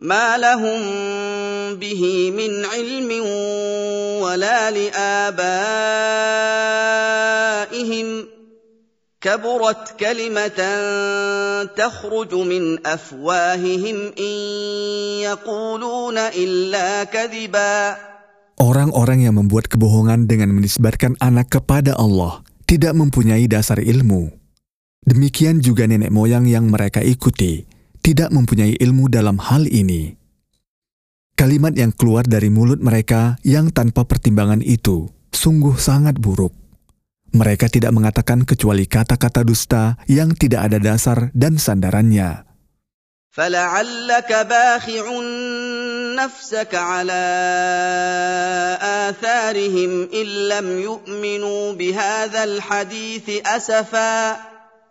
ما لهم به من علم ولا لابائهم كبرت كلمه تخرج من افواههم ان يقولون الا كذبا Orang-orang yang membuat kebohongan dengan menisbatkan anak kepada Allah tidak mempunyai dasar ilmu. Demikian juga nenek moyang yang mereka ikuti tidak mempunyai ilmu dalam hal ini. Kalimat yang keluar dari mulut mereka yang tanpa pertimbangan itu sungguh sangat buruk. Mereka tidak mengatakan kecuali kata-kata dusta yang tidak ada dasar dan sandarannya. فلعلك باخع نفسك على آثارهم إن لم يؤمنوا بهذا الحديث أسفا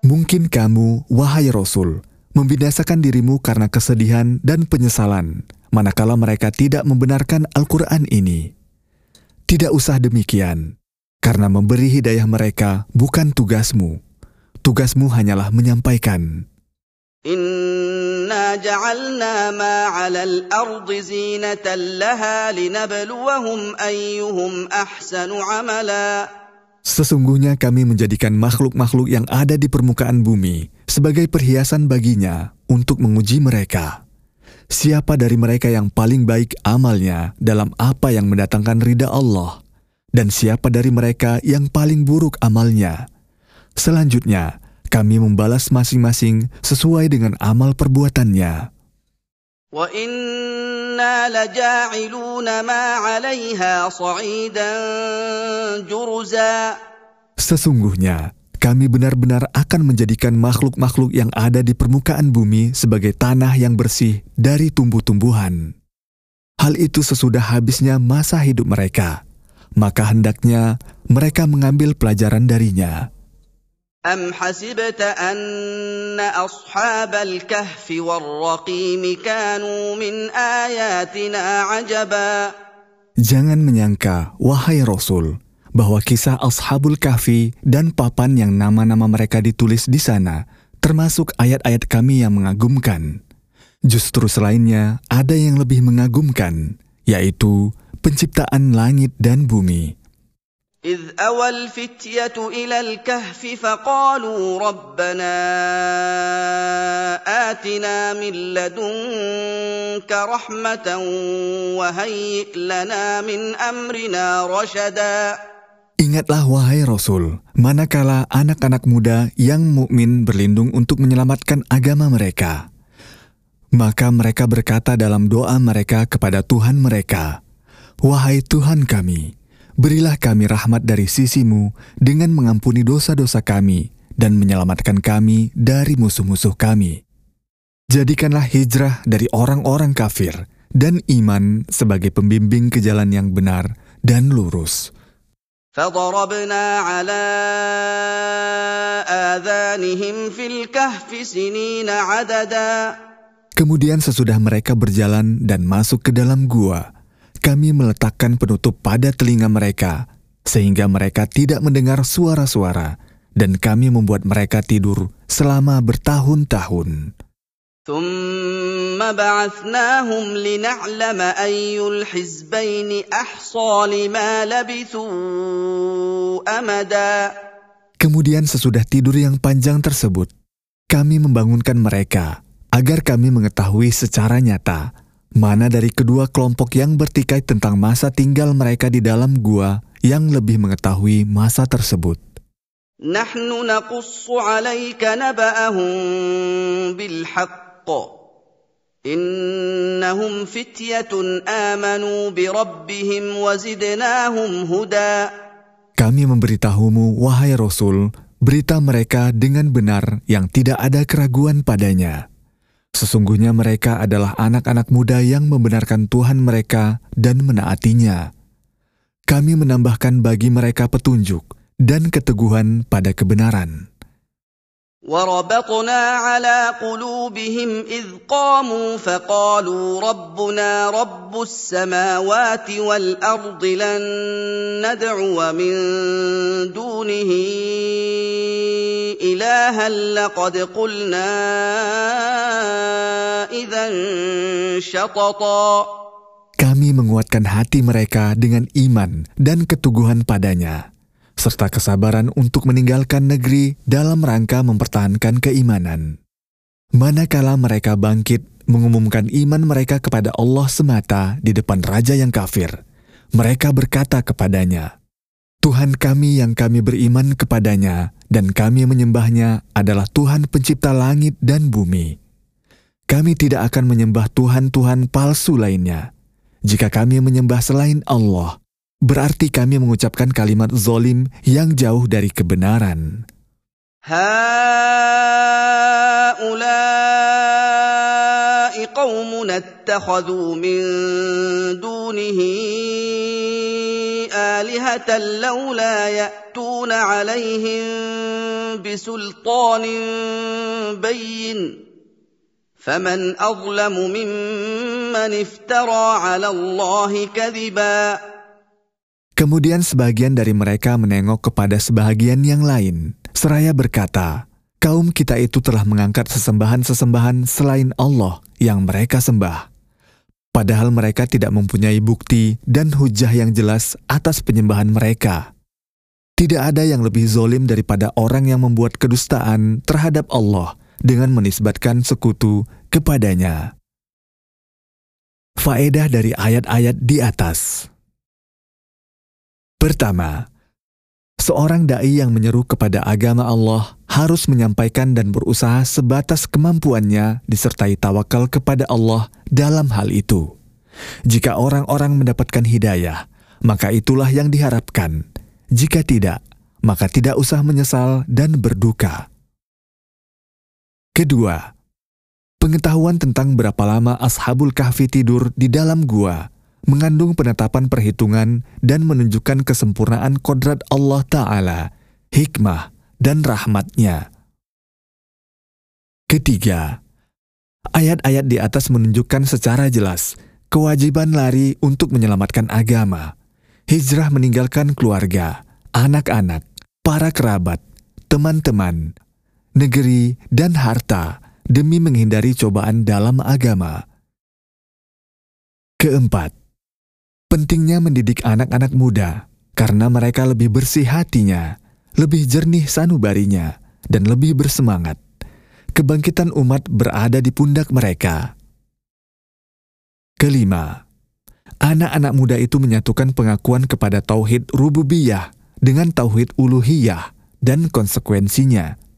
Mungkin kamu, wahai Rasul, membinasakan dirimu karena kesedihan dan penyesalan, manakala mereka tidak membenarkan Al-Quran ini. Tidak usah demikian, karena memberi hidayah mereka bukan tugasmu. Tugasmu hanyalah menyampaikan. إنا جعلنا ما على الأرض زينة لها لنبلوهم أيهم أحسن عملا Sesungguhnya kami menjadikan makhluk-makhluk yang ada di permukaan bumi sebagai perhiasan baginya untuk menguji mereka. Siapa dari mereka yang paling baik amalnya dalam apa yang mendatangkan ridha Allah, dan siapa dari mereka yang paling buruk amalnya. Selanjutnya, kami membalas masing-masing sesuai dengan amal perbuatannya. وإنا لجاعلون ما عليها صعيدا جرزا Sesungguhnya, kami benar-benar akan menjadikan makhluk-makhluk yang ada di permukaan bumi sebagai tanah yang bersih dari tumbuh-tumbuhan. Hal itu sesudah habisnya masa hidup mereka, maka hendaknya mereka mengambil pelajaran darinya. أم حسبت أن أصحاب الكهف والرقيم كانوا من آياتنا عجبا Jangan menyangka, wahai Rasul, bahwa kisah Ashabul Kahfi dan papan yang nama-nama mereka ditulis di sana termasuk ayat-ayat kami yang mengagumkan. Justru selainnya ada yang lebih mengagumkan, yaitu penciptaan langit dan bumi. إذ أوى الفتية إلى الكهف فقالوا ربنا آتنا من لدنك رحمة وهيئ لنا من أمرنا رشدا Ingatlah wahai Rasul, manakala anak-anak muda yang mukmin berlindung untuk menyelamatkan agama mereka. Maka mereka berkata dalam doa mereka kepada Tuhan mereka, Wahai Tuhan kami, berilah kami rahmat dari sisimu dengan mengampuni dosa-dosa kami dan menyelamatkan kami dari musuh-musuh kami. Jadikanlah hijrah dari orang-orang kafir dan iman sebagai pembimbing ke jalan yang benar dan lurus. فضربنا على آذانهم في الكهف سنين عددا Kemudian sesudah mereka berjalan dan masuk ke dalam gua, kami meletakkan penutup pada telinga mereka, sehingga mereka tidak mendengar suara-suara, dan kami membuat mereka tidur selama bertahun-tahun. ثم بعثناهم لنعلم أي الحزبين أحصى لما لبثوا أمدا Kemudian sesudah tidur yang panjang tersebut, kami membangunkan mereka agar kami mengetahui secara nyata mana dari kedua kelompok yang bertikai tentang masa tinggal mereka di dalam gua yang lebih mengetahui masa tersebut. نحن نقص عليك نبأهم بالحق إنهم فتية آمنوا بربهم وزدناهم هدى Kami memberitahumu, wahai Rasul, berita mereka dengan benar yang tidak ada keraguan padanya. Sesungguhnya mereka adalah anak-anak muda yang membenarkan Tuhan mereka dan menaatinya. Kami menambahkan bagi mereka petunjuk dan keteguhan pada kebenaran. وربطنا على قلوبهم إذ قاموا فقالوا ربنا رب السماوات والأرض لن ندعو من دونه إلها لقد قلنا إذا شططا Kami menguatkan hati mereka dengan iman dan ketuguhan padanya, serta kesabaran untuk meninggalkan negeri dalam rangka mempertahankan keimanan. Manakala mereka bangkit mengumumkan iman mereka kepada Allah semata di depan raja yang kafir, mereka berkata kepadanya, Tuhan kami yang kami beriman kepadanya dan kami menyembahnya adalah Tuhan pencipta langit dan bumi. Kami tidak akan menyembah Tuhan-Tuhan palsu lainnya. Jika kami menyembah selain Allah, berarti kami mengucapkan kalimat zolim yang jauh dari kebenaran. هؤلاء قومنا اتخذوا من دونه آلهة لولا يأتون عليهم بسلطان بين فمن اظلم ممن افترى على الله كذبا Kemudian sebagian dari mereka menengok kepada sebahagian yang lain, seraya berkata, kaum kita itu telah mengangkat sesembahan-sesembahan selain Allah yang mereka sembah. Padahal mereka tidak mempunyai bukti dan hujah yang jelas atas penyembahan mereka. Tidak ada yang lebih zolim daripada orang yang membuat kedustaan terhadap Allah dengan menisbatkan sekutu kepadanya. Faedah dari ayat-ayat di atas. Pertama, seorang dai yang menyeru kepada agama Allah harus menyampaikan dan berusaha sebatas kemampuannya disertai tawakal kepada Allah dalam hal itu. Jika orang-orang mendapatkan hidayah, maka itulah yang diharapkan. Jika tidak, maka tidak usah menyesal dan berduka. Kedua, pengetahuan tentang berapa lama Ashabul Kahfi tidur di dalam gua mengandung penetapan perhitungan dan menunjukkan kesempurnaan kodrat Allah Ta'ala, hikmah, dan rahmatnya. Ketiga, ayat-ayat di atas menunjukkan secara jelas kewajiban lari untuk menyelamatkan agama, hijrah meninggalkan keluarga, anak-anak, para kerabat, teman-teman, negeri, dan harta demi menghindari cobaan dalam agama. Keempat, pentingnya mendidik anak-anak muda karena mereka lebih bersih hatinya, lebih jernih sanubarinya, dan lebih bersemangat. Kebangkitan umat berada di pundak mereka. Kelima, anak-anak muda itu menyatukan pengakuan kepada tauhid rububiyah dengan tauhid uluhiyah dan konsekuensinya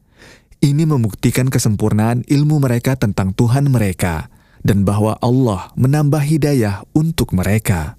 ini membuktikan kesempurnaan ilmu mereka tentang Tuhan mereka dan bahwa Allah menambah hidayah untuk mereka.